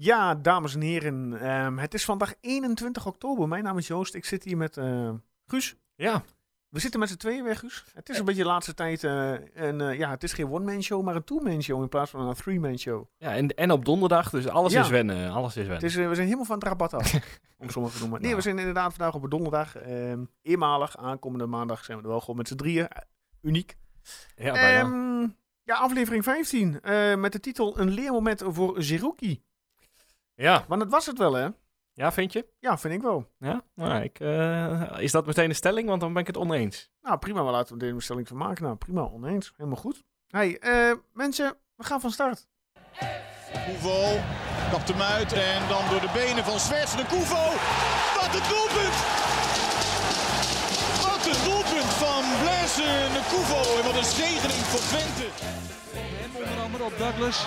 Ja, dames en heren. ehm, het is vandaag 21 oktober. Mijn naam is Joost. Ik zit hier met eh, Guus. Ja, We zitten met z'n tweeën weg, Guus. Het is een beetje de laatste tijd. eh en, eh, ja, het is geen one-man show, maar een two-man show in plaats van een three-man show. ja en, en op donderdag, dus alles Ja. is wennen. Alles is wennen. Het is, eh, we zijn helemaal van het rabat af, om maar te noemen. Nee, Nou. we zijn inderdaad vandaag op een donderdag. ehm, eenmalig, aankomende maandag zijn we er wel gewoon met z'n drieën. Eh, uniek. ja, bijna. Ehm, ja, aflevering 15. eh, met de titel Een leermoment voor Zerouki. Ja. Want dat was het wel, hè? ja, vind je? Ja, vind ik wel. Ja? Nou, ik, eh, is dat meteen een stelling? Want dan ben ik het oneens. Nou, prima. We laten we er een stelling van maken. Nou, prima. Oneens. Helemaal goed. Hey, eh, mensen, we gaan van start. Koevo kapt hem uit en dan door de benen van Zwerts de Koevo. Wat een doelpunt! Wat een doelpunt van Blaise de Koevo en wat een zegening voor Twente. Hem onder andere op Douglas.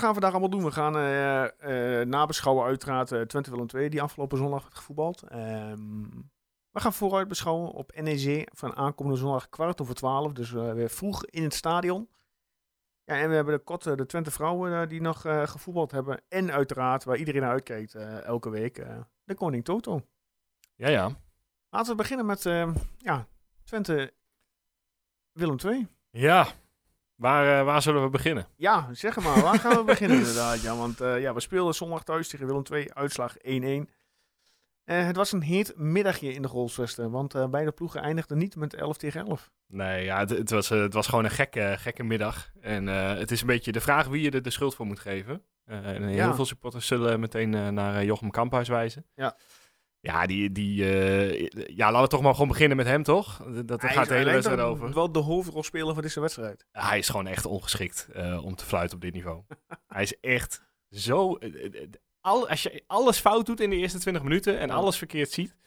Gaan we vandaag allemaal doen? We gaan eh, eh, nabeschouwen uiteraard eh, Twente Willem 2, die afgelopen zondag werd gevoetbald. Ehm, we gaan vooruit beschouwen op NEC van aankomende zondag kwart over twaalf. Dus weer vroeg in het stadion. Ja, en we hebben de kotte, de Twente vrouwen die nog gevoetbald hebben. En uiteraard, waar iedereen naar uitkijkt elke week, de Koning Toto. Ja, ja. Laten we beginnen met ja, Twente Willem 2. Ja. Waar, eh, waar zullen we beginnen? Ja, zeg maar, waar gaan we beginnen inderdaad? Ja, want eh, ja, we speelden zondag thuis tegen Willem II, uitslag 1-1. Eh, het was een heet middagje in de Golfsvesten, want beide ploegen eindigden niet met 11 tegen 11. Nee, ja, het, het, was, het was gewoon een gekke, gekke middag. En het is een beetje de vraag wie je er de schuld voor moet geven. En heel Ja. veel supporters zullen meteen naar Jochem Kamphuis wijzen. Ja. Ja, die, die, eh, ja, laten we toch maar gewoon beginnen met hem, toch? Dat, gaat de hele wedstrijd over. Wel de hoofdrolspeler van deze wedstrijd. Hij is gewoon echt ongeschikt eh, om te fluiten op dit niveau. hij is echt zo... eh, al, als je alles fout doet in de eerste 20 minuten en alles verkeerd ziet...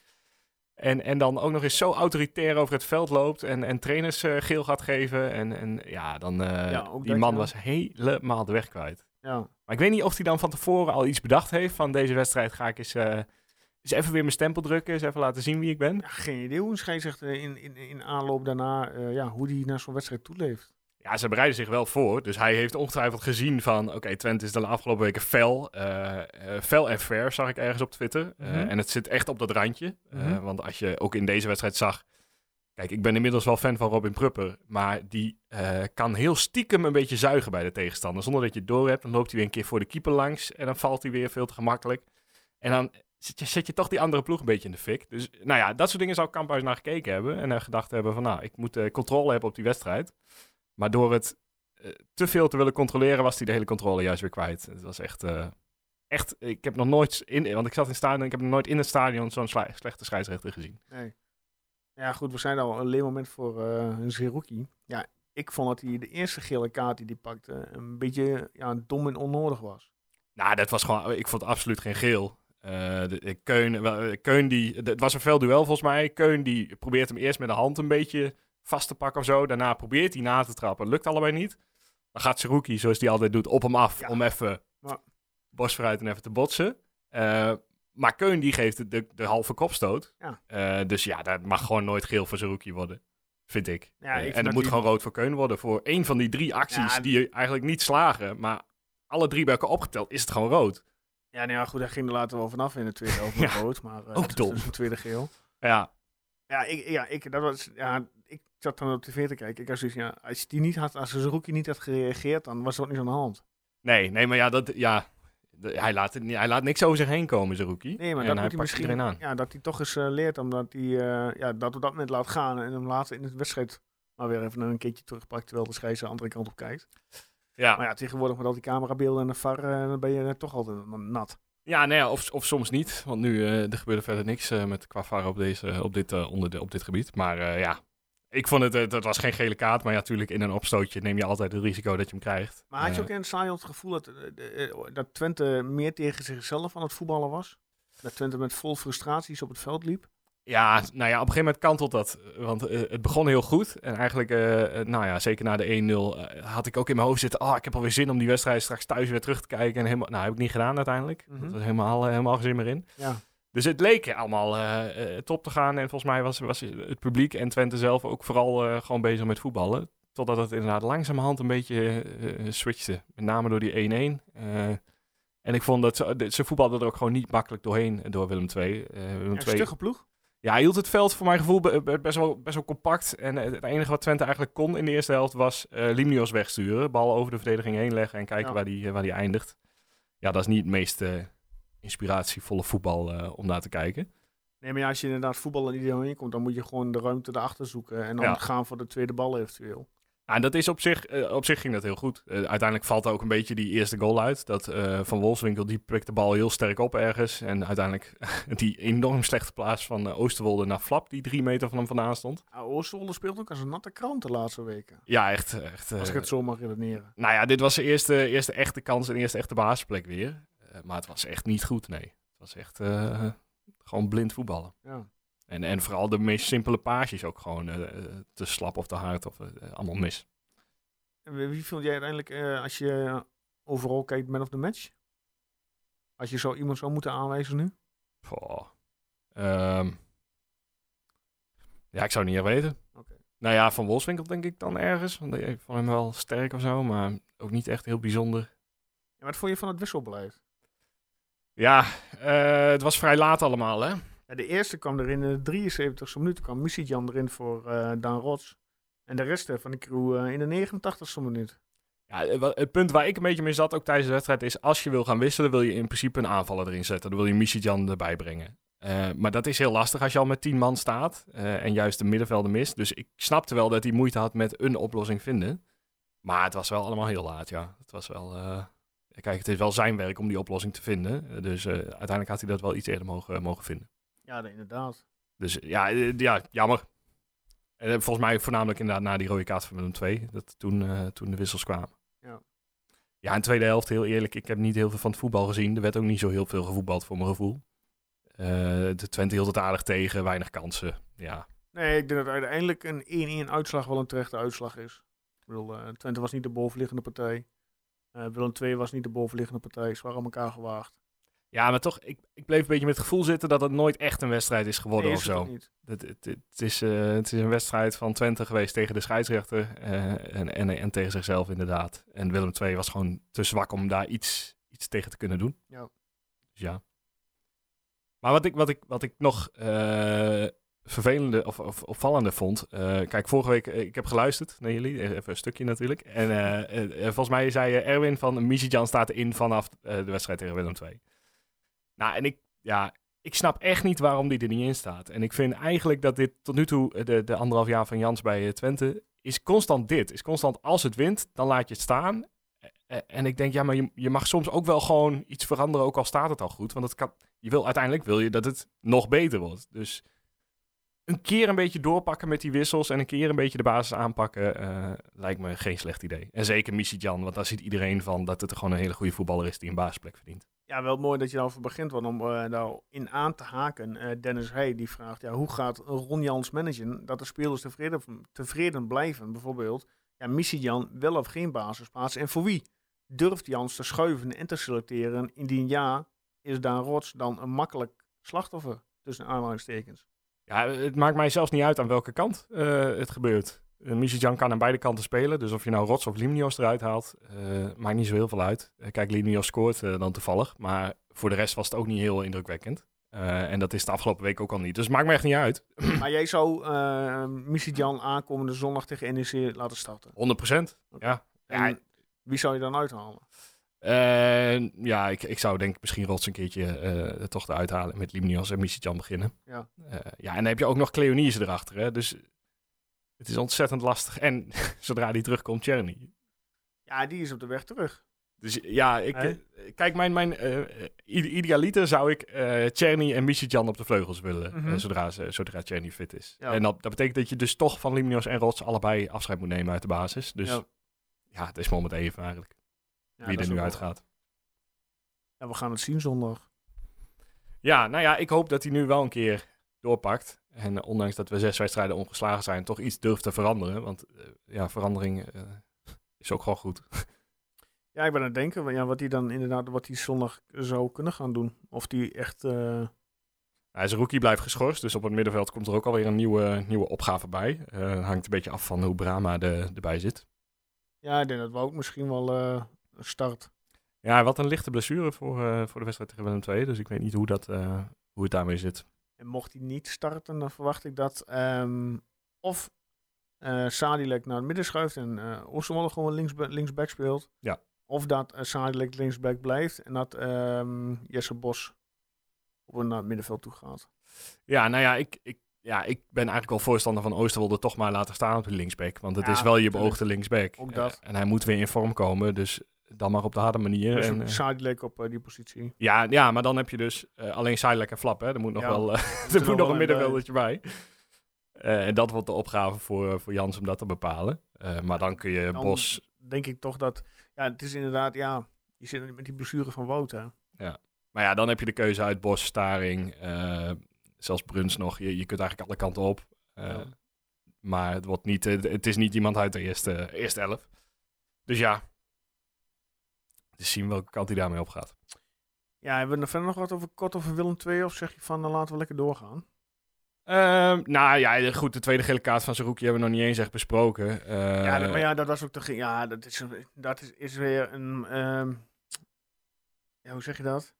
En, en dan ook nog eens zo autoritair over het veld loopt en, en trainers geel gaat geven. En, en ja, dan... Ja, die man was helemaal de weg kwijt. Ja, Maar ik weet niet of hij dan van tevoren al iets bedacht heeft van deze wedstrijd ga ik eens, eens even weer mijn stempel drukken. Eens even laten zien wie ik ben. ja geen idee hoe een scheidsrechter in, in, in aanloop daarna, eh, ja, hoe die naar zo'n wedstrijd toeleeft. Ja, ze bereiden zich wel voor. Dus hij heeft ongetwijfeld gezien van... Oké, Twente is de afgelopen weken fel. eh eh, fel en fair, zag ik ergens op Twitter. Mhm. en het zit echt op dat randje. Mhm. want als je ook in deze wedstrijd zag... Kijk, ik ben inmiddels wel fan van Robin Prupper. Maar die kan heel stiekem een beetje zuigen bij de tegenstander. Zonder dat je het door hebt. Dan loopt hij weer een keer voor de keeper langs. En dan valt hij weer veel te gemakkelijk. En dan zet je, zet je toch die andere ploeg een beetje in de fik. Dus nou ja, dat soort dingen zou Kamphuis naar gekeken hebben. En gedacht hebben van... Nou, ik moet eh, controle hebben op die wedstrijd. Maar door het eh, te veel te willen controleren, was hij de hele controle juist weer kwijt. Het was echt, eh, echt ik heb nog nooit, in, want ik zat in het stadion, ik heb nog nooit in het stadion zo'n slechte scheidsrechter gezien. Nee. Ja, goed, we zijn al een leermoment voor een Zerouki. Ja, ik vond dat hij de eerste gele kaart die hij pakte een beetje ja, dom en onnodig was. Nou, dat was gewoon, ik vond absoluut geen geel. Eh, de, de Keun, wel, eh, Keun die, het was een fel duel volgens mij. Keun die probeert hem eerst met de hand een beetje vast te pakken of zo. Daarna probeert hij na te trappen. Lukt allebei niet. Dan gaat Seruki, zoals hij altijd doet, op hem af Ja. om even borst vooruit en even te botsen. Eh, maar Keun die geeft de, de, halve kopstoot. Ja. Eh, dus ja, dat mag gewoon nooit geel voor Seruki worden. Vind ik. Ja, ik Eh, vind en het dat moet gewoon rood voor Keun worden. Voor één van die drie acties die eigenlijk niet slagen. Maar alle drie bij elkaar opgeteld is het gewoon rood. Ja, nou ja, goed, hij ging er later wel vanaf in de tweede Ja, rood, maar eh, ook het was dom. dus een tweede geel. Ja, Ja, ik, ja, ik, dat was, ja, ik zat dan op tv te kijken. Ik had zoiets, ja, als die niet had, als Zerouki niet had gereageerd, dan was er ook niet aan de hand. Nee, nee, maar ja, dat, ja hij, laat het, hij laat niks over zich heen komen, zijn rookie. Nee, maar en dat hij moet hij misschien, aan. ja, dat hij toch eens eh, leert, omdat hij eh, ja, dat op dat moment laat gaan en hem later in de wedstrijd maar weer even een keertje terugpakt, terwijl de scheids de andere kant op kijkt. Ja, Maar ja, tegenwoordig met al die camerabeelden en de VAR, eh, dan ben je eh, toch altijd nat. ja nou ja, of, of soms niet. Want nu eh, er gebeurde verder niks met qua VAR op, deze, op, dit, onder de, op dit gebied. Maar ja, ik vond het, het, was geen gele kaart, maar ja, natuurlijk in een opstootje neem je altijd het risico dat je hem krijgt. Maar had je ook in het stadion het gevoel dat, dat Twente meer tegen zichzelf aan het voetballen was? Dat Twente met vol frustraties op het veld liep? Ja, nou ja, op een gegeven moment kantelt dat. Want eh, het begon heel goed. En eigenlijk, eh, eh, nou ja, zeker na de 1-0 eh, had ik ook in mijn hoofd zitten... Oh, ik heb alweer zin om die wedstrijd straks thuis weer terug te kijken. En helemaal, nou, heb ik niet gedaan uiteindelijk. Mhm. Dat was helemaal, helemaal geen zin meer in. Ja. Dus het leek allemaal top te gaan. En volgens mij was, was het publiek en Twente zelf ook vooral gewoon bezig met voetballen. Totdat het inderdaad langzamerhand een beetje switchte. Met name door die 1-1. Eh, en ik vond dat ze, ze voetbalden er ook gewoon niet makkelijk doorheen door Willem II. Eh, Willem Een II stugge ploeg? Ja, hij hield het veld voor mijn gevoel be- be- best wel, best wel compact. En het enige wat Twente eigenlijk kon in de eerste helft was eh Limnios wegsturen. Bal over de verdediging heen leggen en kijken Ja. waar, die, eh, waar die eindigt. Ja, dat is niet het meest eh, inspiratievolle voetbal om naar te kijken. Nee, maar ja, als je inderdaad voetballen niet doorheen komt, dan moet je gewoon de ruimte erachter zoeken. En dan Ja. gaan voor de tweede bal eventueel. Ja, en dat is op zich, eh, op zich ging dat heel goed. Eh, uiteindelijk valt er ook een beetje die eerste goal uit. Dat eh, Van Wolfswinkel, die pikt de bal heel sterk op ergens. En uiteindelijk die enorm slechte plaats van Oosterwolde naar Flap, die drie meter van hem vandaan stond. Ja, Oosterwolde speelt ook als een natte krant de laatste weken. Ja, echt. echt Als ik het zo mag redeneren. Nou ja, dit was de eerste, eerste echte kans en eerste echte basisplek weer. Maar het was echt niet goed, nee. Het was echt gewoon blind voetballen. Ja. En, en vooral de meest simpele paasjes ook gewoon eh, te slap of te hard of eh, allemaal mis. Wie vond jij uiteindelijk, eh, als je overal kijkt, man of the match? Als je zo iemand zou moeten aanwijzen nu? Goh. Ehm. ja, ik zou het niet weten. Nou ja, Van Wolfswinkel denk ik dan ergens. Want ik vond hem wel sterk of zo, maar ook niet echt heel bijzonder. Ja, wat vond je van het wisselbeleid? Ja, het was vrij laat allemaal, hè? De eerste kwam er in de 73e minuut, kwam Misitjan erin voor eh Daan Rots. En de rest eh, van de crew eh, in de 89e minuut. Ja, het punt waar ik een beetje mee zat, ook tijdens de wedstrijd, is als je wil gaan wisselen, wil je in principe een aanvaller erin zetten. Dan wil je Michijan erbij brengen. Maar dat is heel lastig als je al met tien man staat en juist de middenvelden mist. Dus ik snapte wel dat hij moeite had met een oplossing vinden. Maar het was wel allemaal heel laat, ja. Het was wel... Kijk, het is wel zijn werk om die oplossing te vinden. Dus uiteindelijk had hij dat wel iets eerder mogen, mogen vinden. Ja, inderdaad. Dus ja, eh, ja jammer. En eh, volgens mij voornamelijk inderdaad na die rode kaart van Willem II. Dat toen, eh, toen de wissels kwamen. Ja. Ja, in de tweede helft, heel eerlijk, ik heb niet heel veel van het voetbal gezien. Er werd ook niet zo heel veel gevoetbald voor mijn gevoel. De Twente hield het aardig tegen, weinig kansen. Ja, Nee, ik denk dat uiteindelijk een 1-1 uitslag wel een terechte uitslag is. Ik bedoel, Twente was niet de bovenliggende partij. Willem II was niet de bovenliggende partij. Ze waren elkaar gewaagd. Ja maar toch, ik, ik bleef een beetje met het gevoel zitten dat het nooit echt een wedstrijd is geworden Nee, of is zo. Het, het, het, is, eh, het is een wedstrijd van Twente geweest tegen de scheidsrechter eh, en, en, en tegen zichzelf inderdaad. En Willem II was gewoon te zwak om daar iets, iets tegen te kunnen doen. Ja. Dus ja. Maar wat ik, wat ik, wat ik nog eh, vervelende of, of opvallende vond. kijk, vorige week, ik heb geluisterd naar jullie, even een stukje natuurlijk. En volgens mij zei Erwin van Michijan staat in vanaf de wedstrijd tegen Willem II. Nou, en ik, ja, ik snap echt niet waarom die er niet in staat. En ik vind eigenlijk dat dit tot nu toe, eh, de, de anderhalf jaar van Jans bij eh, Twente, is constant dit. Is constant als het wint, dan laat je het staan. Eh, En ik denk, ja, maar je, je mag soms ook wel gewoon iets veranderen, ook al staat het al goed. Want kan, je wil, uiteindelijk wil je dat het nog beter wordt. Dus een keer een beetje doorpakken met die wissels en een keer een beetje de basis aanpakken, lijkt me geen slecht idee. En zeker Jan, want daar ziet iedereen van dat het gewoon een hele goede voetballer is die een basisplek verdient. Ja, wel mooi dat je daarover begint. Want om eh nou in aan te haken, eh, Dennis Heij die vraagt, ja, hoe gaat Ron Jans managen dat de spelers tevreden, tevreden blijven? Bijvoorbeeld, ja, missie Jan wel of geen basisplaats en voor wie? Durft Jans te schuiven en te selecteren? Indien ja, is Daan Rots dan een makkelijk slachtoffer? Tussen aanhalingstekens. Ja, het maakt mij zelfs niet uit aan welke kant eh, het gebeurt. Uh, Jan kan aan beide kanten spelen. Dus of je nou Rots of Limnios eruit haalt, eh, maakt niet zo heel veel uit. Eh, kijk, Limnios scoort eh, dan toevallig. Maar voor de rest was het ook niet heel indrukwekkend. En dat is de afgelopen week ook al niet. Dus het maakt me echt niet uit. maar jij zou uh, aankomende zondag tegen NEC laten starten? 100 procent, ja. En ja. wie zou je dan uithalen? Uh, ja, ik, ik zou denk ik misschien Rots een keertje uh, toch eruit halen met Limnios en Misitjan beginnen. Ja. Ja, en dan heb je ook nog Cleonise erachter. Hè? Dus het is ontzettend lastig. En zodra die terugkomt, Cherny. Ja, die is op de weg terug. Dus ja, ik, kijk, mijn, mijn eh, ide- idealiter zou ik eh Czerny en Michitjan op de vleugels willen, Mhm. eh, zodra, ze, zodra Czerny fit is. Ja. En dat, dat betekent dat je dus toch van Limnios en Rots allebei afscheid moet nemen uit de basis. Dus ja, Ja. het is het even eigenlijk, Ja, wie er nu uitgaat. Ja, we gaan het zien zondag. Ja, nou ja, ik hoop dat hij nu wel een keer doorpakt. En ondanks dat we zes wedstrijden ongeslagen zijn, toch iets durft te veranderen. Want eh, ja, verandering eh, is ook gewoon goed. Ja, ik ben aan het denken ja, wat hij dan inderdaad, wat hij zondag zou kunnen gaan doen. Of die echt, eh, Hij is rookie blijft geschorst, dus op het middenveld komt er ook alweer een nieuwe, nieuwe opgave bij. Eh, hangt een beetje af van hoe Brahma er, erbij zit. ja, ik denk dat we ook misschien wel een start. Ja, wat een lichte blessure voor, voor de wedstrijd tegen Willem II. Dus ik weet niet hoe, dat, hoe het daarmee zit. En mocht hij niet starten, dan verwacht ik dat ehm, of Sadilek naar het midden schuift en eh Oosterwolde gewoon links, linksback speelt. Ja. Of dat Sadilek linksback blijft en dat ehm, Jesse Bos op een naar het middenveld toe gaat. Ja, nou ja, ik, ik, ja, ik ben eigenlijk wel voorstander van Oosterwolde toch maar laten staan op de linksback. Want het Ja, is wel je beoogde linksback. Ook dat. en hij moet weer in vorm komen, dus dan maar op de harde manier. Dus en, eh, Sadilek op eh, die positie. ja, ja, maar dan heb je dus eh, alleen Seidelijk en Flap. Hè. Er moet nog Ja. wel er moet nog een middenveldertje bij. En dat wordt de opgave voor, voor Jans om dat te bepalen. Maar dan kun je Dan- Bos Denk ik toch dat, ja, het is inderdaad, ja, je zit met die blessure van Wout, hè. Maar ja, dan heb je de keuze uit Bos, Staring, zelfs Bruns nog. Je, je kunt eigenlijk alle kanten op. Ja. Maar het, wordt niet, het is niet iemand uit de eerste, eerste elf. Dus ja. Dus zien welke kant hij daarmee op gaat. Ja, hebben we er verder nog wat over kort over Willem II of zeg je van, dan laten we lekker doorgaan? Ehm, nou ja, goed, de tweede gele kaart van Zerouki hebben we nog niet eens echt besproken. Eh, ja, dat- maar ja, dat was ook toch, ja, dat is, dat is, is weer een, ehm, ja, hoe zeg je dat?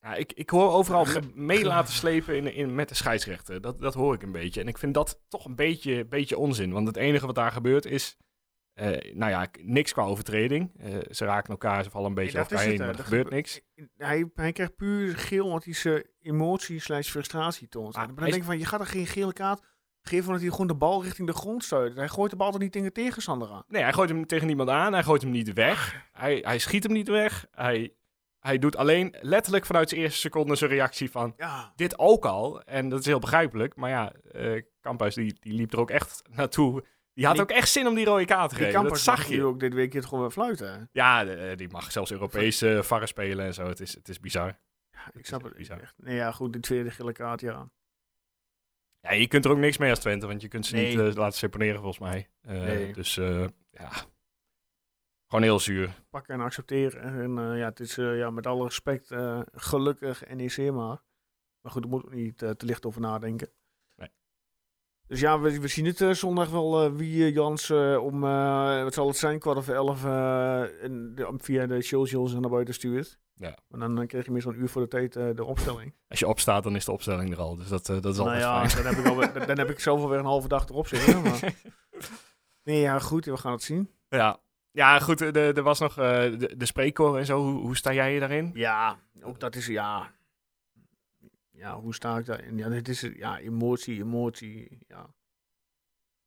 ja, ik, ik hoor overal mee laten slepen in, in, met de scheidsrechter. Dat, dat hoor ik een beetje. En ik vind dat toch een beetje, beetje onzin. Want het enige wat daar gebeurt is... eh, nou ja, niks qua overtreding. Eh, ze raken elkaar, ze vallen een beetje over elkaar het, heen, maar er gebeurt gebe- niks. Hij, hij krijgt puur geel omdat hij zijn emotie slash frustratie toont. Maar En dan denk ik van, je gaat er geen gele kaart geven omdat hij gewoon de bal richting de grond stuit. Hij gooit de bal toch niet tegen de tegenstander aan. Nee, hij gooit hem tegen niemand aan. Hij gooit hem niet weg. Hij, hij schiet hem niet weg. Hij, hij doet alleen letterlijk vanuit zijn eerste seconde zijn reactie van... Ja, Dit ook al. En dat is heel begrijpelijk. Maar ja, eh Kamphuis die, die liep er ook echt naartoe. Die had Die- ook echt zin om die rode kaart te die geven. Dat zag je. ook dit weekend gewoon weer fluiten. Ja, de- eh, die mag zelfs Europese varren spelen en zo. Het is, het is bizar. Ik snap het bizar. echt. Nee, ja, goed, die tweede gele kaart, ja. Ja, je kunt er ook niks mee als Twente. Want je kunt ze Nee. niet eh, laten seponeren volgens mij. Eh, Nee. Dus eh, ja, gewoon heel zuur. pakken en accepteren. En eh, ja, het is eh, ja, met alle respect eh, gelukkig NEC maar. Maar goed, daar moeten we niet eh, te licht over nadenken. Dus ja, we, we zien het eh, zondag wel eh, wie eh, Jans om, wat zal het zijn, kwart over elf en de- via de socials naar buiten stuurt. Ja. En dan krijg je meestal een uur voor de tijd de opstelling. Als je opstaat, dan is de opstelling er al. Dus dat, dat is nou altijd ja, fijn. dan heb, ik alweer, dan, heb ik zoveel weer een halve dag erop zitten. Maar... Nee, ja, goed, we gaan het zien. Ja. ja, goed. Er was nog de, de spreekkoor en zo. Hoe, hoe sta jij daarin? Ja, ook dat is, ja... Ja, hoe sta ik daarin? Ja, dit is, ja, emotie, emotie, ja.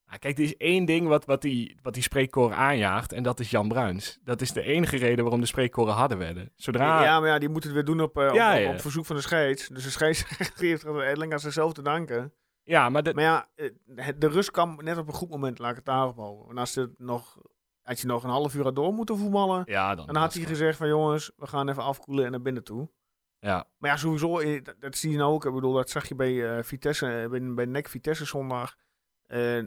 Ah, kijk, er is één ding wat, wat, die, wat die spreekkoren aanjaagt. En dat is Jan Bruins. Dat is de enige reden waarom de spreekkoren harder werden. Zodra... Ja, maar ja, die moeten het weer doen op, eh, Ja, op, op, ja. op verzoek van de scheids. Dus de scheids heeft er uiteindelijk aan zichzelf te danken. Ja, maar dat, Maar ja, eh, de rust kan net op een goed moment, laat ik het daarop houden. En als, het nog, als je nog een half uur had door moeten voetballen, ja, dan, dan had hij gezegd van jongens, we gaan even afkoelen en naar binnen toe. Ja, Maar ja, sowieso, eh, dat, zie je nou ook. Ik bedoel, dat zag je bij eh, Vitesse, eh, bij, bij NEC Vitesse zondag.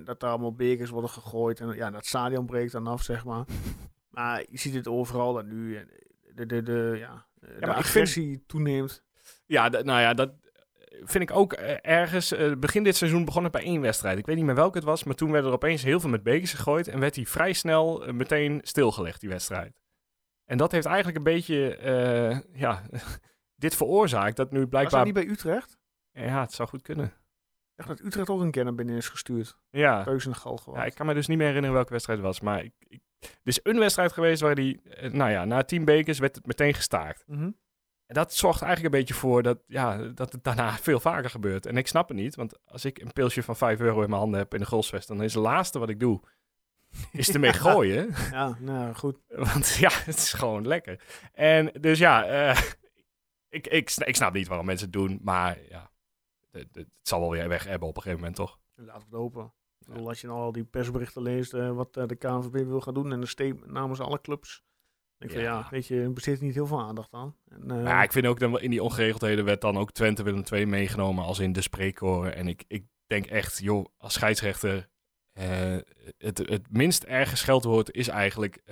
dat daar allemaal bekers worden gegooid. En ja, dat stadion breekt dan af, zeg maar. maar je ziet het overal dat nu de, de, de, ja, de agressie toeneemt. ja nou ja, dat vind ik ook ergens. eh, begin dit seizoen begon het bij één wedstrijd. Ik weet niet meer welke het was, maar toen werden er opeens heel veel met bekers gegooid. En werd die vrij snel meteen stilgelegd, die wedstrijd. En dat heeft eigenlijk een beetje, ja, dit veroorzaakt dat nu Was blijkbaar... niet bij Utrecht? Ja, het zou goed kunnen. Echt dat Utrecht ook een keer naar binnen is gestuurd. Ja. Keuze en gal gewoon. Ja, ik kan me dus niet meer herinneren welke wedstrijd het was. Maar ik, ik, er is een wedstrijd geweest waar die, eh, nou ja, na tien bekers werd het meteen gestaakt. Mhm. En dat zorgt eigenlijk een beetje voor dat, ja, dat het daarna veel vaker gebeurt. En ik snap het niet, want als ik een pilsje van 5 euro in mijn handen heb in de Goldsvest, dan is het laatste wat ik doe is ermee gooien. Ja, nou goed. Want ja, het is gewoon lekker. En dus ja, eh, ik, ik, ik snap niet waarom mensen het doen. Maar ja, het, het zal wel weer weg hebben op een gegeven moment, toch? Laten we het hopen. Ik bedoel, Als je nou al die persberichten leest eh, wat eh, de KNVB wil gaan doen en een statement namens alle clubs. denk Ik van Ja. ja, weet je, er besteedt niet heel veel aandacht aan. En, eh, ja, ik vind ook dan in die ongeregeldheden werd dan ook Twente Willem II meegenomen als in de spreekkoren. En ik, ik denk echt, joh, als scheidsrechter, het, het minst erge scheldwoord is eigenlijk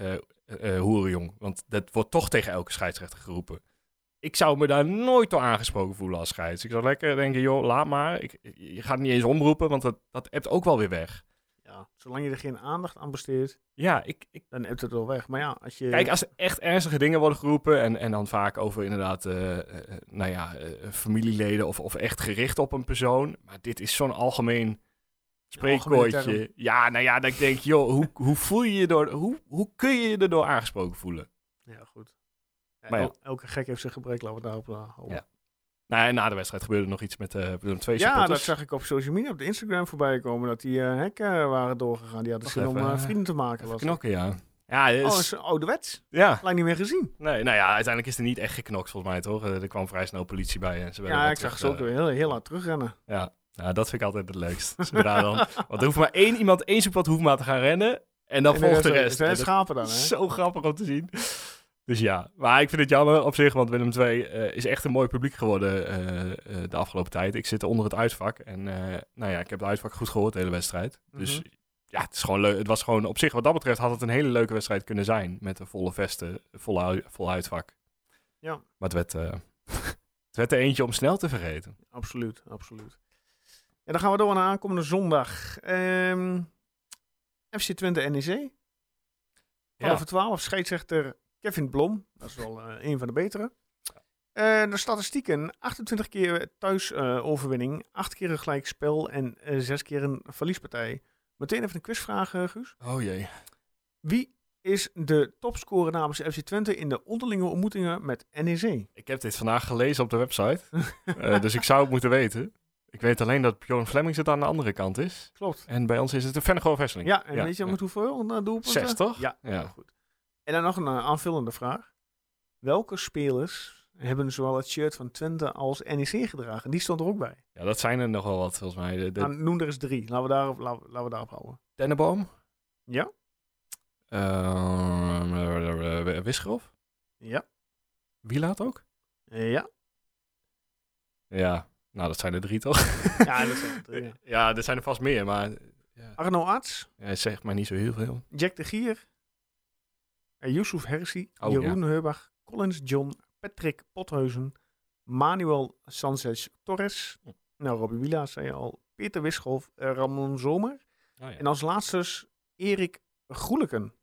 eh, hoerenjong. Want dat wordt toch tegen elke scheidsrechter geroepen. Ik zou me daar nooit door aangesproken voelen als scheids. Ik zou lekker denken, joh, laat maar. Ik, je gaat niet eens omroepen, want dat, dat hebt ook wel weer weg. ja, zolang je er geen aandacht aan besteedt, Ja, ik, ik dan hebt het wel weg. Maar ja, als je... Kijk, als er echt ernstige dingen worden geroepen en, en dan vaak over inderdaad, eh, eh, nou ja, eh, familieleden of, of echt gericht op een persoon. Maar dit is zo'n algemeen spreekwoordje. Ja, nou ja, dat ik denk, joh, hoe, hoe voel je je door, hoe, hoe kun je je erdoor aangesproken voelen? Ja, goed. Maar ja. el- elke gek heeft zijn gebrek, laten we daarop houden. Ja. Nou, en na de wedstrijd gebeurde er nog iets met uh, Willem II Ja, dat zag ik op social media, op de Instagram voorbij komen, dat die eh, hekken waren doorgegaan. Die hadden zin om eh, eh, vrienden te maken. Was het. knokken, ja. Ja, is, Oh, is ouderwets. ja. Lang niet meer gezien. Nee, nou ja, uiteindelijk is er niet echt geknokt volgens mij, toch? Eh, Er kwam vrij snel politie bij en ze Ja, wat ik zag ze ook eh, weer heel, heel hard terugrennen. Ja, nou, dat vind ik altijd het leukst. Zodra dan, want er hoeft maar één iemand, één zoekpad hoeft maar te gaan rennen. En dan En volgt de rest. dat schapen dan, hè? zo grappig om te zien. Dus ja, maar ik vind het jammer op zich, want Willem II eh, is echt een mooi publiek geworden eh, eh, de afgelopen tijd. Ik zit onder het uitvak en nou ja, ik heb het uitvak goed gehoord de hele wedstrijd. Dus Mhm. ja, het, is gewoon leuk. het was gewoon op zich, wat dat betreft, had het een hele leuke wedstrijd kunnen zijn. Met een volle vesten, volle, vol uitvak. Ja. Maar het werd, het werd er eentje om snel te vergeten. Absoluut, absoluut. En dan gaan we door naar aankomende zondag. Ehm, FC Twente NEC. Half voor 12, scheidsrechter Kevin Blom. Dat is wel eh, een van de betere. Eh, de statistieken: 28 keer thuis eh, overwinning, 8 keer een gelijk spel en eh 6 keer een verliespartij. Meteen even een quizvraag, Guus. Oh jee. Wie is de topscorer namens FC Twente in de onderlinge ontmoetingen met NEC? Ik heb dit vandaag gelezen op de website. Dus ik zou het moeten weten. Ik weet alleen dat Bjorn Flemings het aan de andere kant is. Klopt. En bij ons is het een Vennegoor Vesseling. Ja, en Ja, weet je ja. met hoeveel doelpunten? Zes, toch? Ja, Ja. goed. En dan nog een uh, aanvullende vraag. Welke spelers hebben zowel het shirt van Twente als NEC gedragen? Die stond er ook bij. Ja, dat zijn er nog wel wat volgens mij. De, de Nou, noem er eens drie. Laten we daarop, laten, laten we daarop houden. Denneboom. Ja? Uh, Wisgerhof. Ja. Wielaat ook? Ja. Ja. Nou, dat zijn er drie toch? Ja, dat zijn er drie. ja. ja, er zijn er vast meer, maar ja. Arno Arts, Ja, zeg maar niet zo heel veel. Jack de Gier, Yusuf Hersi, Oh, Jeroen Heubach, Collins John, Patrick Pothuizen, Manuel Sanchez Torres, Hm. nou Robbie Willa zei je al, Peter Wischolf, uh, Ramon Zomer Oh, ja. en als laatste Erik Goeleken.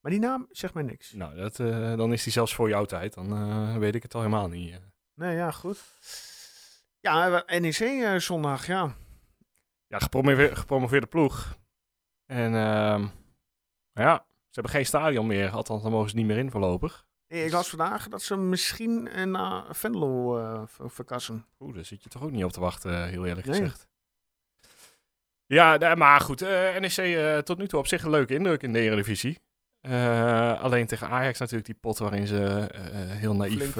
Maar die naam zegt mij niks. Nou, dat, uh, dan is die zelfs voor jouw tijd. Dan uh, weet ik het al helemaal niet. Uh. Nee, ja, goed. Ja, NEC zondag, ja. Ja, gepromoveerde, gepromoveerde ploeg. En uh, ja, hebben geen stadion meer. Althans, dan mogen ze niet meer in voorlopig. Nee, ik las vandaag dat ze misschien naar Venlo uh, verkassen. Oeh, daar zit je toch ook niet op te wachten, heel eerlijk Nee. gezegd. Ja, maar goed. Uh, NEC tot nu toe op zich een leuke indruk in de Eredivisie. Uh, alleen tegen Ajax natuurlijk die pot waarin ze heel naïef,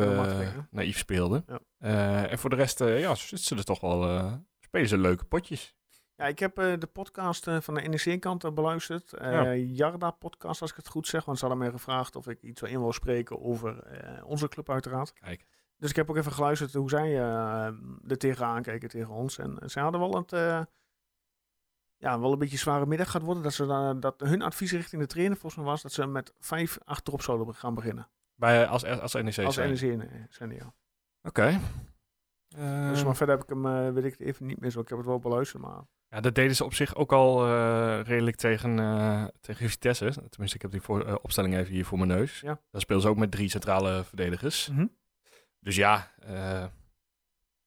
naïef speelden. Ja. En voor de rest, ja, zitten ze er toch wel, spelen ze leuke potjes. Ja, ik heb de podcast van de NEC-kant beluisterd. Ja. Jarda-podcast, als ik het goed zeg. Want ze hadden mij gevraagd of ik iets in wil spreken over onze club uiteraard. Kijk. Dus ik heb ook even geluisterd hoe zij er tegenaan kijken tegen ons. En zij hadden wel het ja, wel een beetje zware middag gaat worden. Dat, ze dan, dat hun advies richting de trainer volgens mij was dat ze met vijf achterop zouden gaan beginnen. Bij, als, als NEC Als zijn? NEC zijn die, ja. Oké. Okay. Dus maar verder heb ik hem, weet ik het even niet meer zo. Ik heb het wel beluisterd, maar... Ja, dat deden ze op zich ook al uh, redelijk tegen, tegen Vitesse. Tenminste, ik heb die voor, opstelling even hier voor mijn neus. Ja. Daar spelen ze ook met drie centrale verdedigers. Mm -hmm. Dus ja,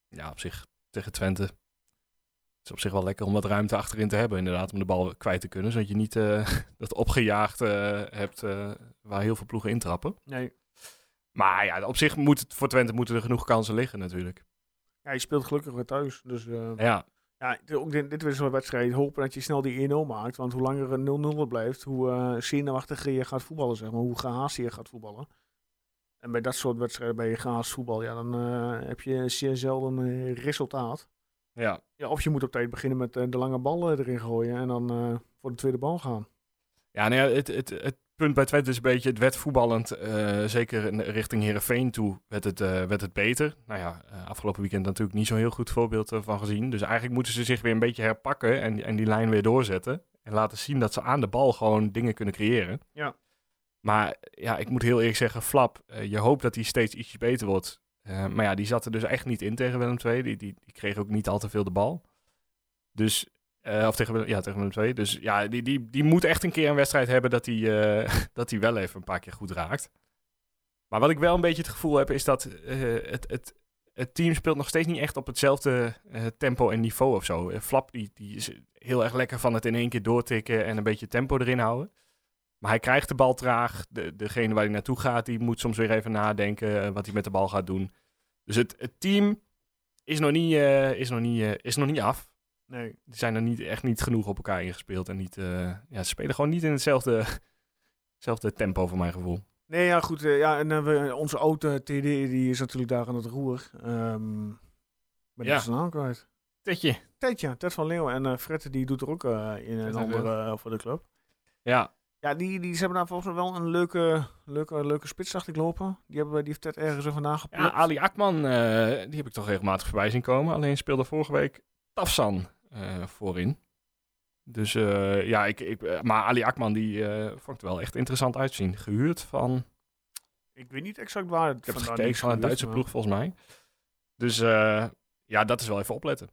ja, op zich tegen Twente het is op zich wel lekker om wat ruimte achterin te hebben, inderdaad, om de bal kwijt te kunnen. Zodat je niet uh, dat opgejaagd uh, hebt uh, waar heel veel ploegen intrappen. Nee. Maar ja, op zich moet het voor Twente moeten er genoeg kansen liggen natuurlijk. Ja, je speelt gelukkig weer thuis. Dus ja. Ja, dit- ook dit, dit is zo'n wedstrijd. Hopen dat je snel die 1-0 maakt. Want hoe langer een 0-0 blijft, hoe eh zenuwachtiger je gaat voetballen, zeg maar. Hoe gehaast je gaat voetballen. En bij dat soort wedstrijden, bij je gehaast voetbal, ja, dan eh, heb je zeer zelden eh, resultaat. Ja, Ja, of je moet op tijd beginnen met de lange bal eh, erin gooien en dan voor de tweede bal gaan. Ja, nou ja, het, het, het punt bij Twente is een beetje, het werd voetballend, eh, zeker in- richting Herenveen toe, werd het, eh, werd het beter. Nou ja, eh, afgelopen weekend natuurlijk niet zo'n heel goed voorbeeld van gezien. Dus eigenlijk moeten ze zich weer een beetje herpakken en, en die lijn weer doorzetten. En laten zien dat ze aan de bal gewoon dingen kunnen creëren. Ja. Maar ja, ik moet heel eerlijk zeggen, Flap, je hoopt dat hij steeds ietsje beter wordt. Maar ja, die zat er dus echt niet in tegen Willem II. Die, die, die kreeg ook niet al te veel de bal. Dus eh, of tegen, ja, tegen Willem. Dus ja, die, die, die moet echt een keer een wedstrijd hebben dat hij, eh, dat wel even een paar keer goed raakt. Maar wat ik wel een beetje het gevoel heb, is dat eh, het, het, het team speelt nog steeds niet echt op hetzelfde tempo en niveau of zo. Flap die, die is heel erg lekker van het in één keer doortikken en een beetje tempo erin houden. Maar hij krijgt de bal traag. De, degene waar hij naartoe gaat, die moet soms weer even nadenken wat hij met de bal gaat doen. Dus het, het team is nog niet, is nog niet, is nog niet af Nee. die zijn er niet, echt niet genoeg op elkaar ingespeeld. En niet, eh, ja, ze spelen gewoon niet in hetzelfde, hetzelfde tempo, voor mijn gevoel. Nee, ja, goed. eh, ja, en eh, we, onze oude TD die is natuurlijk daar aan het roer. Ehm ben Ja. ik zijn naam kwijt. Tetje. Ted, ja. Ted van Leeuwen. En eh Fred, die doet er ook in een andere voor de club. Ja, Ja, die, die ze hebben daar volgens mij wel een leuke, leuke, leuke spits, dacht ik, lopen. Die, hebben, die heeft Ted ergens er vandaan ja geplukt. Ali Akman, die heb ik toch regelmatig voorbij zien komen. Alleen speelde vorige week Tafsan voorin. Dus eh, ja, ik, ik, eh, maar Ali Akman, die eh, vond ik er wel echt interessant uitzien. Gehuurd van, Ik weet niet exact waar het ik heb het gekeken, is van een Duitse maar- ploeg volgens mij. Dus eh, ja, dat is wel even opletten.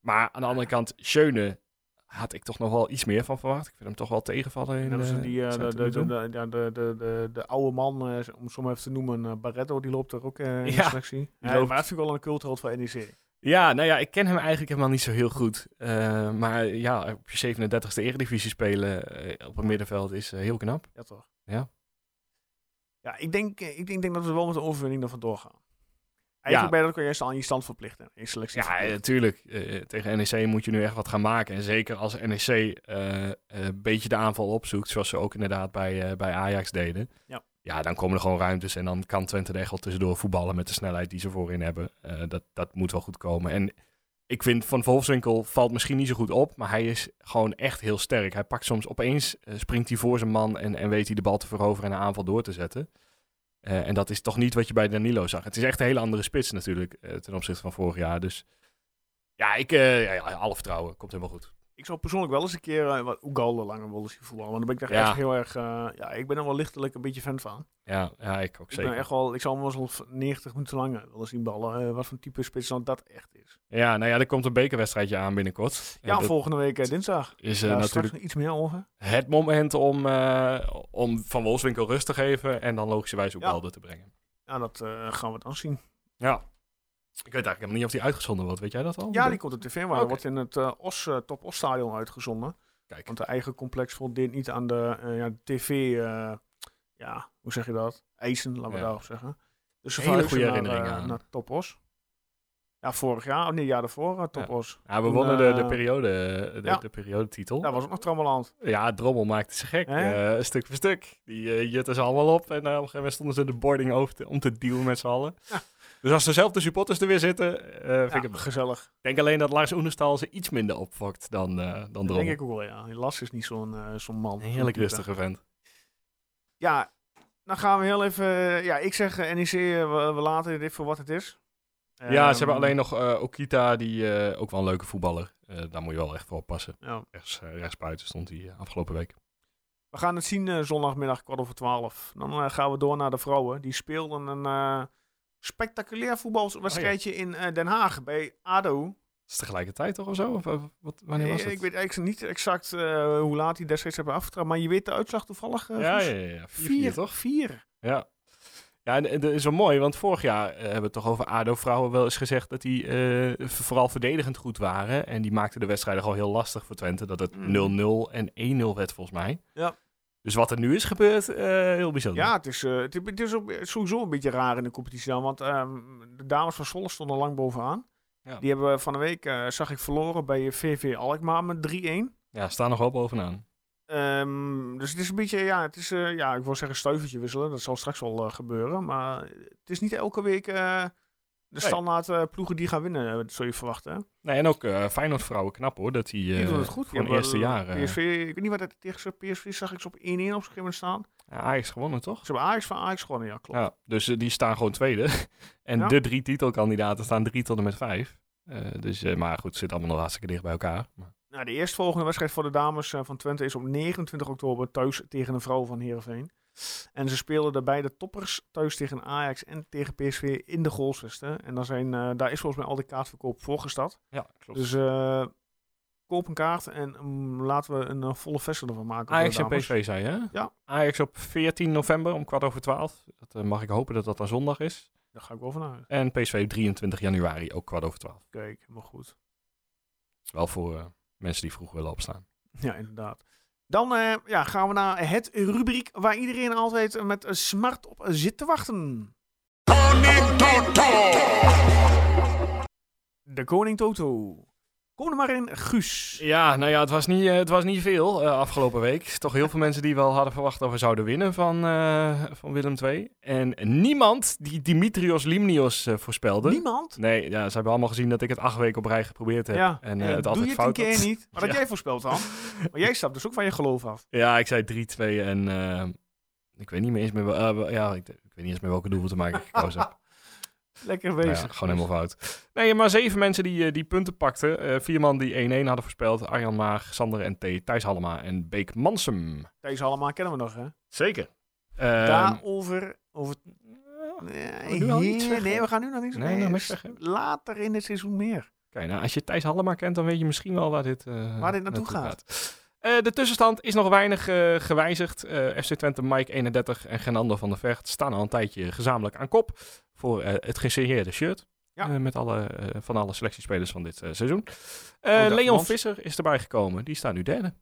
Maar aan de andere kant, Schöne had ik toch nog wel iets meer van verwacht. Ik vind hem toch wel tegenvallen in eh, eh, de, de, de, de, ja, de, de, de, de oude man, eh, om het zo maar even te noemen, eh, Barretto, die loopt er ook eh, in de Ja, selectie. Ja, maar dat vind ik wel een cultheld van NEC. Ja, nou ja, ik ken hem eigenlijk helemaal niet zo heel goed. Eh, maar ja, op je 37e eredivisie spelen eh, op het middenveld is eh, heel knap. Ja, toch? Ja. Ja, ik denk, ik denk, denk dat we wel met de overwinning er vandoor gaan. Eigenlijk ben je dat kun je eerst aan je stand verplichten. In selectie Ja, natuurlijk. Tegen NEC moet je nu echt wat gaan maken. En zeker als NEC een beetje de aanval opzoekt, zoals ze ook inderdaad bij, bij Ajax deden. Ja. Ja, dan komen er gewoon ruimtes en dan kan Twente er tussendoor voetballen met de snelheid die ze voorin hebben. Eh, dat, dat moet wel goed komen. En ik vind Van Wolfswinkel valt misschien niet zo goed op, maar hij is gewoon echt heel sterk. Hij pakt soms opeens, eh, springt hij voor zijn man en, en weet hij de bal te veroveren en een aanval door te zetten. Eh, en dat is toch niet wat je bij Danilo zag. Het is echt een hele andere spits natuurlijk ten opzichte van vorig jaar. Dus ja, ik, ja, alle vertrouwen. Komt helemaal goed. Ik zou persoonlijk wel eens een keer uh, wat Oegalde langer willen zien voetballen. Want dan ben ik daar Ja. echt heel erg... eh, ja, ik ben er wel lichtelijk een beetje fan van. Ja, ja ik ook Ik zeker. ben echt wel... Ik zou hem wel eens 90 minuten langer willen zien ballen. eh, wat voor type spits dan dat echt is. Ja, nou ja, er komt een bekerwedstrijdje aan binnenkort. Ja, volgende week eh, dinsdag. is eh, Daar natuurlijk iets meer over. het moment om, eh, om Van Wolfswinkel rust te geven en dan logischerwijs ook Ja. Balde te brengen. Ja, dat eh, gaan we dan zien. Ja. Ik weet eigenlijk helemaal niet of die uitgezonden wordt. Weet jij dat al? Ja, die komt op tv, maar Oké. dat wordt in het eh, Os, eh, Top Os stadion uitgezonden. Kijk. Want de eigen complex voldeed niet aan de eh, ja, tv, ja, hoe zeg je dat? Eisen, laten we Ja. daarop zeggen. Dus ze Hele goede naar, herinnering eh, aan. naar Top Os. Ja, vorig jaar, of nee, jaar daarvoor, Top Ja. Os. Ja, we Toen, wonnen de, de, periode, de, ja. de periodetitel. Daar was ook nog Trammeland. Ja, Drommel maakte ze gek. Stuk voor stuk. Die jutten ze allemaal op. En op een gegeven moment stonden ze de boarding over te- om te dealen met z'n allen. Ja. Dus als dezelfde supporters er weer zitten, eh, vind Ja, ik het gezellig. Ik denk alleen dat Lars Oenestal ze iets minder opfokt dan, eh dan Dat Drommel. denk ik ook wel, ja. Las is niet zo'n eh, zo'n man. Een heerlijk rustige vent. Ja, dan gaan we heel even... Ja, ik zeg NEC, we, we laten dit voor wat het is. ja, ze hebben Ehm, alleen nog Okita, die eh, ook wel een leuke voetballer. Eh, daar moet je wel echt voor oppassen. Ja. Rechts, rechtsbuiten stond hij afgelopen week. We gaan het zien zondagmiddag kwart over twaalf. Dan gaan we door naar de vrouwen. Die speelden een eh, spectaculair voetbalwedstrijdje in eh, Den Haag bij ADO. Is het tegelijkertijd toch of zo? Of, eh, wat, wanneer was het? Ik weet eigenlijk niet exact eh, hoe laat die destijds hebben afgetrapt. Maar je weet de uitslag toevallig? ja, ja, ja. Vier, Vier, toch? Vier. Ja. Ja, en en dat is wel mooi, want vorig jaar hebben we het toch over ADO-vrouwen wel eens gezegd dat die vooral verdedigend goed waren. En die maakten de wedstrijden gewoon heel lastig voor Twente. Dat het Mm. 0-0 en 1-0 werd volgens mij. Ja. Dus wat er nu is gebeurd, eh, heel bijzonder. Ja, het is, eh, het, is- het is ook sowieso een beetje raar in de competitie dan. Want ehm, de dames van Zwolle stonden lang bovenaan. Ja. Die hebben van de week, eh, zag ik, verloren bij VV Alkmaar met 3-1. Ja, staan nog wel bovenaan. Ehm, dus het is een beetje, ja, het is, eh, ja, ik wil zeggen stuivertje wisselen. Dat zal straks wel gebeuren. Maar het is niet elke week eh, de standaard eh, ploegen die gaan winnen, eh, dat zul je verwachten. Hè? Nee, en ook eh Feyenoord vrouwen knap hoor, dat die, Die eh doen het goed. voor Die een eerste jaar... eh, eh, PSV, ik weet niet wat het tegen PSV zag ik ze op 1-1 op een gegeven staan. ja, Ajax gewonnen, toch? Ze hebben Ajax van Ajax gewonnen, ja, klopt. Ja, dus eh, die staan gewoon tweede. en Ja. de drie titelkandidaten staan drie tot en met vijf. Eh, dus, eh, maar goed, het zit allemaal nog hartstikke dicht bij elkaar. Maar- Nou, de eerstvolgende wedstrijd voor de dames eh, van Twente is op 29 oktober thuis tegen een vrouw van Heerenveen. En ze spelen de beide toppers thuis tegen Ajax en tegen PSV in de goalsvesten. En dan zijn, eh, daar is volgens mij al de kaartverkoop voorgestad. Ja, klopt. Dus eh, koop een kaart en mm, laten we een eh, volle vesten ervan maken. voor Ajax en. PSV zei je, hè? Ja. Ajax op 14 november om kwart over twaalf. Dat mag ik hopen dat dat dan zondag is. Daar ga ik wel vanuit. En PSV 23 januari, ook kwart over twaalf. Kijk, helemaal goed. Wel voor eh, mensen die vroeg willen opstaan. Ja, inderdaad. Dan eh, ja, gaan we naar het rubriek waar iedereen altijd met een smart op zit te wachten. De Koning Toto. Kom er maar in, Guus. Ja, nou ja, het was niet, eh, het was niet veel eh, afgelopen week. Toch heel veel mensen die wel hadden verwacht dat we zouden winnen van, eh, van Willem II. En niemand die Dimitrios Limnios voorspelde. Niemand? Nee, ja, ze hebben allemaal gezien dat ik het acht weken op rij geprobeerd heb. Ja, en het doe altijd je het een fout keer had. niet? Wat had Ja. jij voorspeld dan? Maar jij stapt dus ook van je geloof af. Ja, ik zei 3-2 en eh, ik weet niet meer eens meer, wel- ja, ik, ik weet niet eens meer welke doel te maken ik gekozen heb. Lekker Nou bezig. ja, gewoon helemaal fout. Nee, maar zeven mensen die, eh, die punten pakten. Eh, vier man die 1-1 hadden voorspeld. Arjan Maag, Sander en T. Thijs Hallema en Beek Mansum. Deze allemaal kennen we nog, hè? Zeker. Daarover... Over... Nee, nu al iets nee, zeggen? nee, we gaan nu nog niks Nee, zeggen? Later in het seizoen meer. Oké, nou als je Thijs Hallema kent, dan weet je misschien wel waar dit, eh, Waar dit naartoe gaat. Eh, de tussenstand is nog weinig eh, gewijzigd. Eh, FC Twente, Mike 31 en Genando van der Vecht staan al een tijdje gezamenlijk aan kop voor het gesigneerde shirt. Ja. Met alle, van alle selectiespelers van dit seizoen. Oh, Leon Visser is erbij gekomen. Die staat nu derde.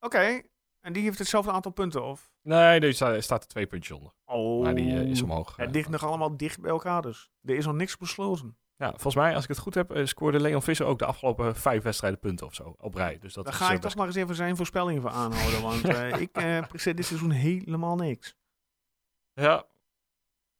Oké. En die heeft hetzelfde aantal punten, of? Nee, die staat, staat er twee puntjes onder. Oh. Maar die is omhoog. Het ligt nog allemaal dicht bij elkaar dus. Er is nog niks besloten. Ja, volgens mij, als ik het goed heb, eh, scoorde Leon Visser ook de afgelopen vijf wedstrijden punten of zo op rij. Dus dat Daar ga eh, ik toch maar eens even zijn voorspellingen voor aanhouden. Want eh, ik presteer dit seizoen helemaal niks. Ja,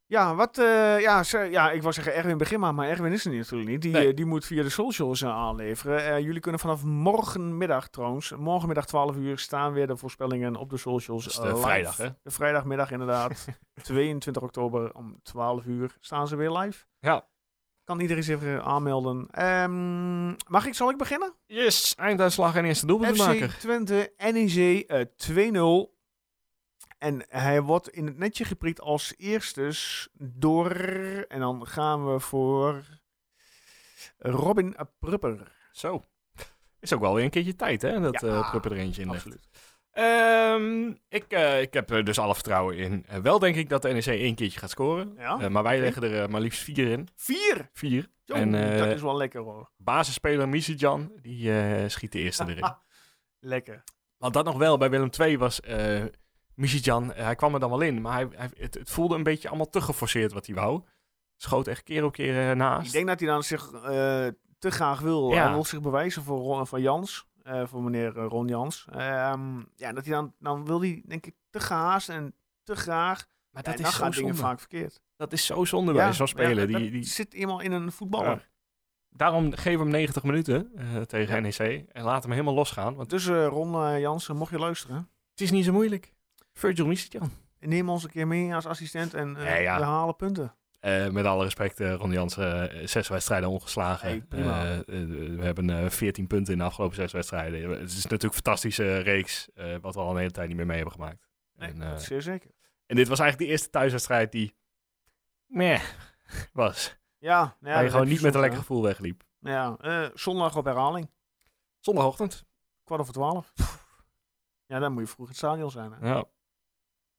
Ja, wat, ja, ja, ik wou zeggen Erwin begin maar, maar Erwin is er natuurlijk niet. Die, Nee. die moet via de socials aanleveren. Jullie kunnen vanaf morgenmiddag trouwens, morgenmiddag 12 uur, staan weer de voorspellingen op de socials. De vrijdag, hè? De vrijdagmiddag inderdaad. 22 oktober om 12 uur staan ze weer live. Ja. Kan iedereen zich even aanmelden. Ehm, mag ik, zal ik beginnen? Yes, einduitslag en eerste doelpunt FC maken. Twente, NEC eh 2-0. En hij wordt in het netje geprikt als eerstes door... En dan gaan we voor Robin Prupper. Zo. Is ook wel weer een keertje tijd, hè? Dat Ja, eh Prupper er eentje in legt. Ehm, ik, eh, ik heb er dus alle vertrouwen in. Eh, wel denk ik dat de NEC één keertje gaat scoren. Ja? Eh, maar wij leggen er eh, maar liefst vier in. Vier! Vier. En, eh, dat is wel lekker hoor. Basisspeler Misijan, die eh, schiet de eerste erin. lekker. Want dat nog wel, bij Willem II was uh, Misijan, hij kwam er dan wel in. Maar hij, hij, het, het voelde een beetje allemaal te geforceerd wat hij wou. Schoot echt keer op keer eh, naast. Ik denk dat hij dan zich eh, te graag wil. Ja. Hij wil zich bewijzen voor, Ron, voor Jans. Eh, voor meneer eh, Ron Jans. Ehm, ja, dat hij dan, dan wil hij denk ik te gehaast en te graag. maar Ja, dat is zo dingen zonde. vaak verkeerd. Dat is zo zonde bij zo'n speler. ja, die, die, zit eenmaal in een voetballer. Ja. Daarom geef hem 90 minuten eh, tegen NEC en laat hem helemaal losgaan. Want Dus Ron Jansen, mocht je luisteren, het is niet zo moeilijk. Virgil Misijan. neem ons een keer mee als assistent en Ja, ja. we halen punten. Eh, met alle respect, eh, Ron Jansen, eh, zes wedstrijden ongeslagen. Hey, we hebben eh 14 punten in de afgelopen zes wedstrijden. Het is natuurlijk een fantastische reeks, wat we al een hele tijd niet meer mee hebben gemaakt. Nee, en, zeer zeker. en dit was eigenlijk de eerste thuiswedstrijd die meh was. Ja, nou ja, waar je gewoon niet met een lekker gevoel wegliep. Ja, zondag op herhaling. Zondagochtend. Kwart over twaalf. Ja, dan moet je vroeg in het stadion zijn. Hè? Ja.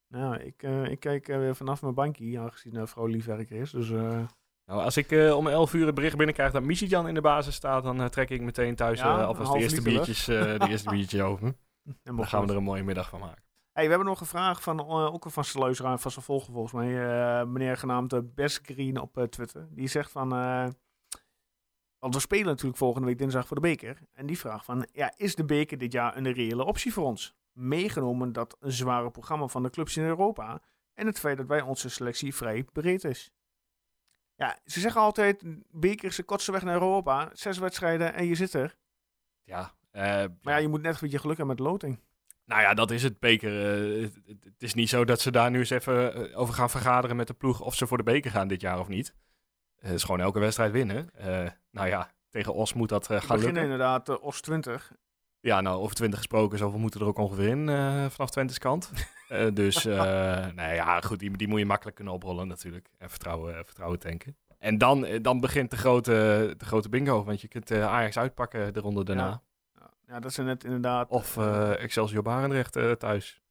Ja, ik, eh, ik kijk eh, weer vanaf mijn bankje, aangezien uh, vrouw liefwerker is. Dus Nou, als ik om 11 uur het bericht binnenkrijg dat Misijan in de basis staat, dan trek ik meteen thuis Ja, alvast de eerste biertjes, de eerste biertjes open. en Dan gaan we er een mooie middag van maken. Hey, we hebben nog een vraag van ook een vaste luisteraar, van zijn volger volgens mij. meneer genaamd Best Green op Twitter. Die zegt van... Want we spelen natuurlijk volgende week dinsdag voor de beker. En die vraag van, ja, is de beker dit jaar een reële optie voor ons? Meegenomen dat een zware programma van de clubs in Europa en het feit dat bij onze selectie vrij breed is. Ja, ze zeggen altijd, beker is de kortste weg naar Europa. Zes wedstrijden en je zit er. Ja, eh, Maar ja, je moet net een beetje geluk hebben met loting. Nou ja, dat is het beker. eh, het, is niet zo dat ze daar nu eens even eh, over gaan vergaderen met de ploeg of ze voor de beker gaan dit jaar of niet. Het is gewoon elke wedstrijd winnen. Nou ja, tegen Os moet dat eh, We gaan beginnen lukken. inderdaad OS 20. Ja, nou, over 20 gesproken, zoveel moeten er ook ongeveer in eh, vanaf Twente's kant. Eh, dus, eh nou ja, goed, die, die moet je makkelijk kunnen oprollen natuurlijk. En vertrouwen, vertrouwen tanken. En dan, dan begint de grote, de grote bingo, want je kunt Ajax uitpakken de ronde daarna. Ja. Ja, dat zijn net inderdaad... Of Excelsior Barendrecht thuis.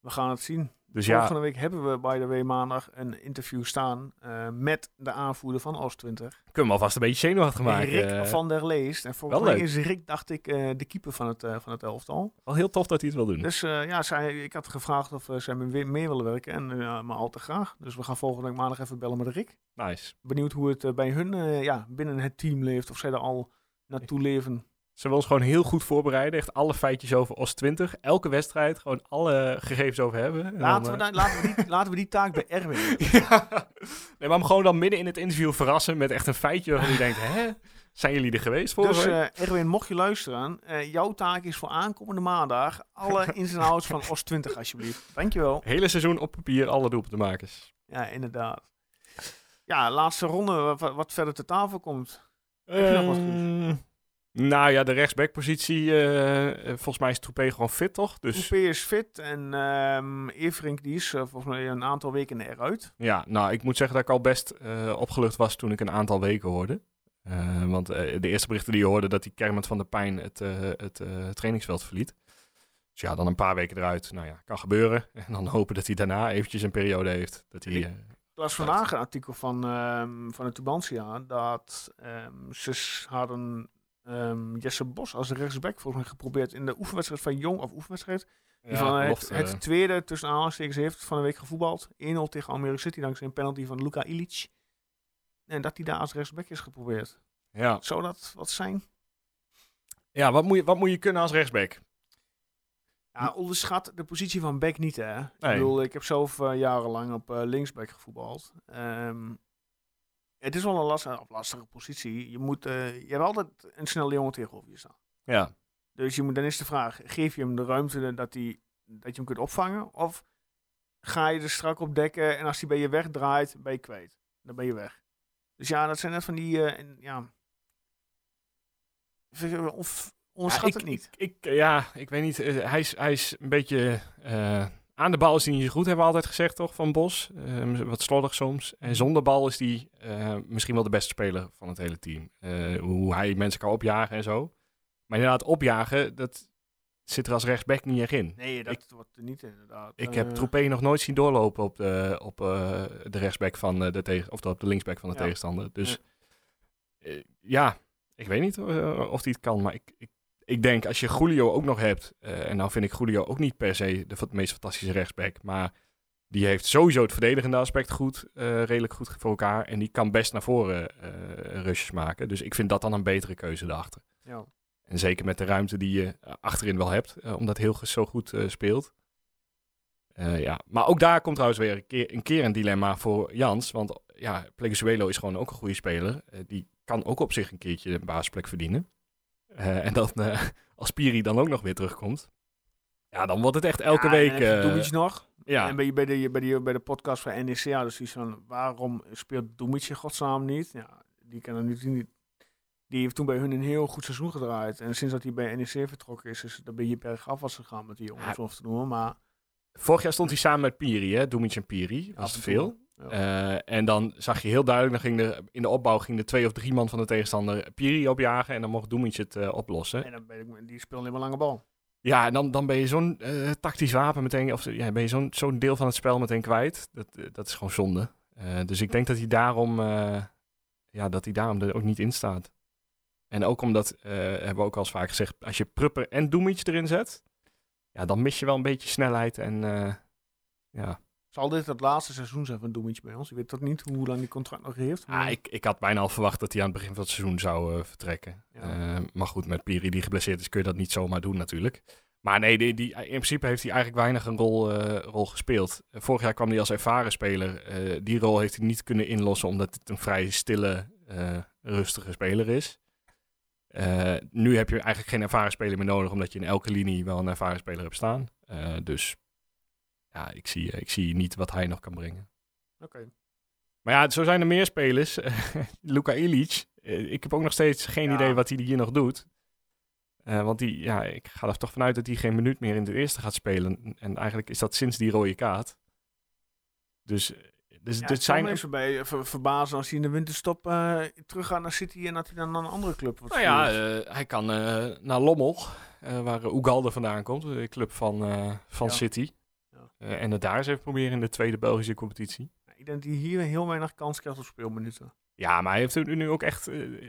we gaan het zien. Dus ja, Volgende week hebben we, by the way, maandag een interview staan eh, met de aanvoerder van OS 20. kunnen we alvast een beetje zenuwachtig maken. Rick Eh, van der Leest. En volgens mij leuk. is Rick, dacht ik, eh, de keeper van het, van het elftal. Wel heel tof dat hij het wil doen. Dus ja, zij, ik had gevraagd of zij mee, mee willen werken. En maar al te graag. Dus we gaan volgende week maandag even bellen met Rick. Nice. Benieuwd hoe het bij hun ja, binnen het team leeft. Of zij er al naartoe leven. Ze willen ons gewoon heel goed voorbereiden. Echt alle feitjes over OS 20. Elke wedstrijd. Gewoon alle gegevens over hebben. En Laten, dan, we, dan, laten, we die, laten we die taak bij Erwin. ja. Nee, maar hem gewoon dan midden in het interview verrassen met echt een feitje waarvan je denkt, hè? Zijn jullie er geweest voor? Dus uh, Erwin, mocht je luisteren, uh, jouw taak is voor aankomende maandag alle ins en outs van OS 20 alsjeblieft. Dankjewel. Hele seizoen op papier, alle doelpuntenmakers. Ja, inderdaad. Ja, laatste ronde, wat, wat verder te tafel komt. Heb je nog wat goed? Nou ja, de rechtsbackpositie, uh, volgens mij is Troepé gewoon fit, toch? Dus... Troepé is fit en um, Everink die is uh, volgens mij een aantal weken eruit. Ja, nou ik moet zeggen dat ik al best uh, opgelucht was toen ik een aantal weken hoorde. Want de eerste berichten die je hoorde dat die Kermit van de Pijn het, het trainingsveld verliet. Dus ja, dan een paar weken eruit. Nou ja, kan gebeuren. En dan hopen dat hij daarna eventjes een periode heeft. Dat hij, ik las vandaag een artikel van, um, van de Tubantia dat um, ze hadden um, Jesse Bos als rechtsback volgens mij geprobeerd in de oefenwedstrijd van Jong of oefenwedstrijd. Die ja, van het, het, tweede tussen aanhalingstekens heeft van de week gevoetbald. 1-0 tegen Almere City dankzij een penalty van Luka Ilic. En dat hij daar als rechtsback is geprobeerd. Ja. Zou dat wat zijn? Ja, wat moet je, wat moet je kunnen als rechtsback? Ja, onderschat de positie van back niet, hè. Nee. Ik bedoel, ik heb zelf uh, jarenlang op uh, linksback gevoetbald. Um, het is wel een lastige, lastige positie. Je, moet, uh, je hebt altijd een snelle jongen tegenover je staan. Ja. Dus je moet, dan is de vraag, geef je hem de ruimte dat, hij, dat je hem kunt opvangen? Of ga je er strak op dekken en als hij bij je wegdraait, ben je kwijt. Dan ben je weg. Dus ja, dat zijn net van die, uh, ja... Of onderschat ja, ik, het niet. Ik, ik, ja, ik weet niet. Uh, hij, is, hij is een beetje... Aan de bal is hij niet zo goed, hebben we altijd gezegd, toch, van Bos. Uh, wat slordig soms. En zonder bal is hij uh, misschien wel de beste speler van het hele team. Uh, hoe hij mensen kan opjagen en zo. Maar inderdaad, opjagen, dat zit er als rechtsback niet echt in. Nee, dat ik, wordt er niet inderdaad. Ik heb Troepé nog nooit zien doorlopen op de, op, de rechtsback van de tegen, of op de linksback van de ja. tegenstander. Dus ja. ja, ik weet niet of hij het kan, maar ik, ik ik denk als je Julio ook nog hebt, uh, en nou vind ik Julio ook niet per se de meest fantastische rechtsback, maar die heeft sowieso het verdedigende aspect goed, uh, redelijk goed voor elkaar. En die kan best naar voren uh, rushes maken. Dus ik vind dat dan een betere keuze daarachter. Ja. En zeker met de ruimte die je achterin wel hebt, omdat heel zo goed speelt. ja. Maar ook daar komt trouwens weer een keer, een keer een dilemma voor Jans. Want ja, Pleguezuelo is gewoon ook een goede speler. die kan ook op zich een keertje een basisplek verdienen. Uh, en dan uh, als Piri dan ook nog weer terugkomt. Ja, dan wordt het echt elke ja, week. Uh, Doemic nog. Ja. En bij, bij, de, bij, de, bij de podcast van NEC, ja, dus iets van waarom speelt Doemic godsnaam niet? Ja, die kan er niet, niet. Die heeft toen bij hun een heel goed seizoen gedraaid. En sinds dat hij bij NEC vertrokken is, is dat ben je bergaf was gegaan met die jongens, ja. of te noemen. Maar Vorig jaar stond hij samen met Piri, hè? Doemic en Piri. Dat was te veel. Ja. Uh, en dan zag je heel duidelijk, dan ging er in de opbouw ging de twee of drie man van de tegenstander Piri opjagen en dan mocht Doemic het uh, oplossen. En dan ben ik, die speelde helemaal lange bal. Ja, en dan, dan ben je zo'n uh, tactisch wapen meteen, of ja, ben je zo'n zo'n deel van het spel meteen kwijt. Dat, dat is gewoon zonde. dus ik denk dat hij daarom, ja, dat hij daarom er ook niet in staat. En ook omdat, hebben we ook al eens vaak gezegd, als je Prupper en Doemic erin zet, ja, dan mis je wel een beetje snelheid en ja, Zal dit het laatste seizoen zijn van Doemetje bij ons? Ik weet toch niet hoe lang die contract nog heeft. Ah, maar- ik, ik had bijna al verwacht dat hij aan het begin van het seizoen zou eh, vertrekken. Ja. Eh, maar goed, met Piri die geblesseerd is, kun je dat niet zomaar doen natuurlijk. Maar nee, die, die, in principe heeft hij eigenlijk weinig een rol, eh, rol gespeeld. Vorig jaar kwam hij als ervaren speler. Die rol heeft hij niet kunnen inlossen omdat het een vrij stille, rustige speler is. Nu heb je eigenlijk geen ervaren speler meer nodig, omdat je in elke linie wel een ervaren speler hebt staan. Dus ja, ik zie, ik zie niet wat hij nog kan brengen. Oké. Maar ja, zo zijn er meer spelers. Luka Ilic. eh, ik heb ook nog steeds geen Ja. idee wat hij hier nog doet. Eh, want die, ja, ik ga er toch vanuit dat hij geen minuut meer in de eerste gaat spelen. En eigenlijk is dat sinds die rode kaart. Dus, eh, dus Ja, dit het zou zijn... me even bij ver- verbazen als hij in de winterstop eh teruggaat naar City en dat hij dan naar een andere club wordt Nou ja, eh, hij kan eh, naar Lommel, eh, waar Ugalde vandaan komt. De club van, eh, van Ja. City. Eh, en het daar eens even proberen in de tweede Belgische competitie. ik denk dat hij hier heel weinig kans krijgt op speelminuten. Ja, maar hij heeft er nu ook echt... eh,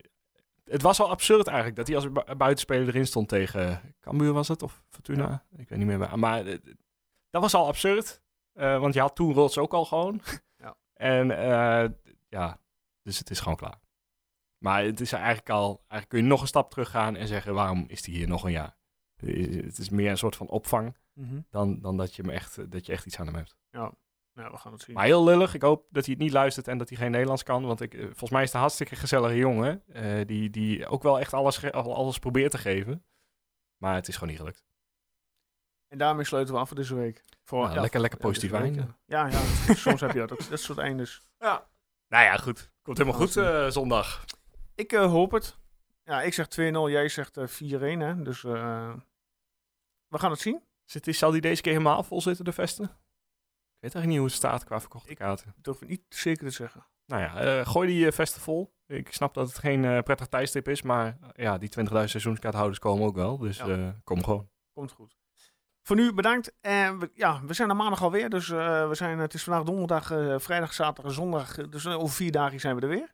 het was al absurd eigenlijk dat hij als bu- buitenspeler erin stond tegen Cambuur was het? Of Fortuna? Ik weet niet meer. waar. Maar eh, dat was al absurd. want je had toen Rots ook al gewoon. Ja. En ja, dus het is gewoon klaar. Maar het is eigenlijk al... Eigenlijk kun je nog een stap terug gaan en zeggen... waarom is hij hier nog een jaar? Het is meer een soort van opvang dan, dan dat, je hem echt, dat je echt iets aan hem hebt. Ja. ja, we gaan het zien. Maar heel lullig. Ik hoop dat hij het niet luistert en dat hij geen Nederlands kan. Want ik, eh, volgens mij is het een hartstikke gezellige jongen. eh, die, die ook wel echt alles, alles probeert te geven. Maar het is gewoon niet gelukt. En daarmee sluiten we af voor deze week. Voor, Nou, lekker- lekker ja, positief einde. Ja, ja. soms heb je dat ook. Dat soort eindes. Ja. Nou ja, goed. Komt helemaal goed Alles eh, zondag. Ik eh, hoop het. Ja, ik zeg 2-0, jij zegt eh 4-1. Hè? Dus eh, we gaan het zien. Zit, die- zal die deze keer helemaal vol zitten, de vesten? Ik weet eigenlijk niet hoe het staat qua verkochte kaarten. Ik durf het niet zeker te zeggen. Nou ja, eh, gooi die eh, vesten vol. Ik snap dat het geen eh, prettig tijdstip is. Maar ja, die 20.000 seizoenskaarthouders komen ook wel. Dus Ja. kom gewoon. Komt goed. Voor nu bedankt. En we, ja, we zijn er maandag alweer. Dus we zijn, het is vandaag donderdag, vrijdag, zaterdag en zondag. Dus over vier dagen zijn we er weer.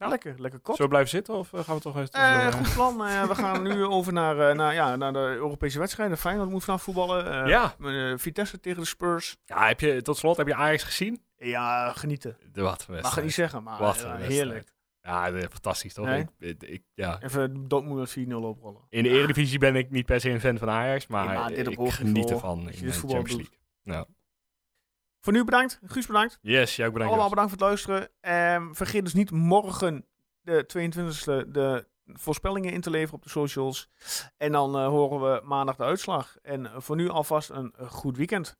Ja. Lekker, lekker kort. Zullen we blijven zitten of eh, gaan we toch eens... Eh, goed plan. Eh, we gaan nu over naar, eh, naar, ja, naar de Europese wedstrijden. Feyenoord moet vanaf voetballen. Ja. Vitesse tegen de Spurs. ja, heb je, tot slot heb je Ajax gezien? Ja, genieten. De wat Mag ik niet zeggen, maar Wat heerlijk. Ja, fantastisch toch? Nee? Ik, ja. Even Dortmund met 4-0 oprollen. In de Eredivisie ben ik niet per se een fan van Ajax, maar, Nee, maar ik geniet ervan in de Champions. League. Voor nu bedankt. Guus bedankt. Yes, jij ook bedankt. Allemaal bedankt voor het luisteren. Ehm, vergeet dus niet morgen de 22e de voorspellingen in te leveren op de socials. En dan eh, horen we maandag de uitslag. En voor nu alvast een goed weekend.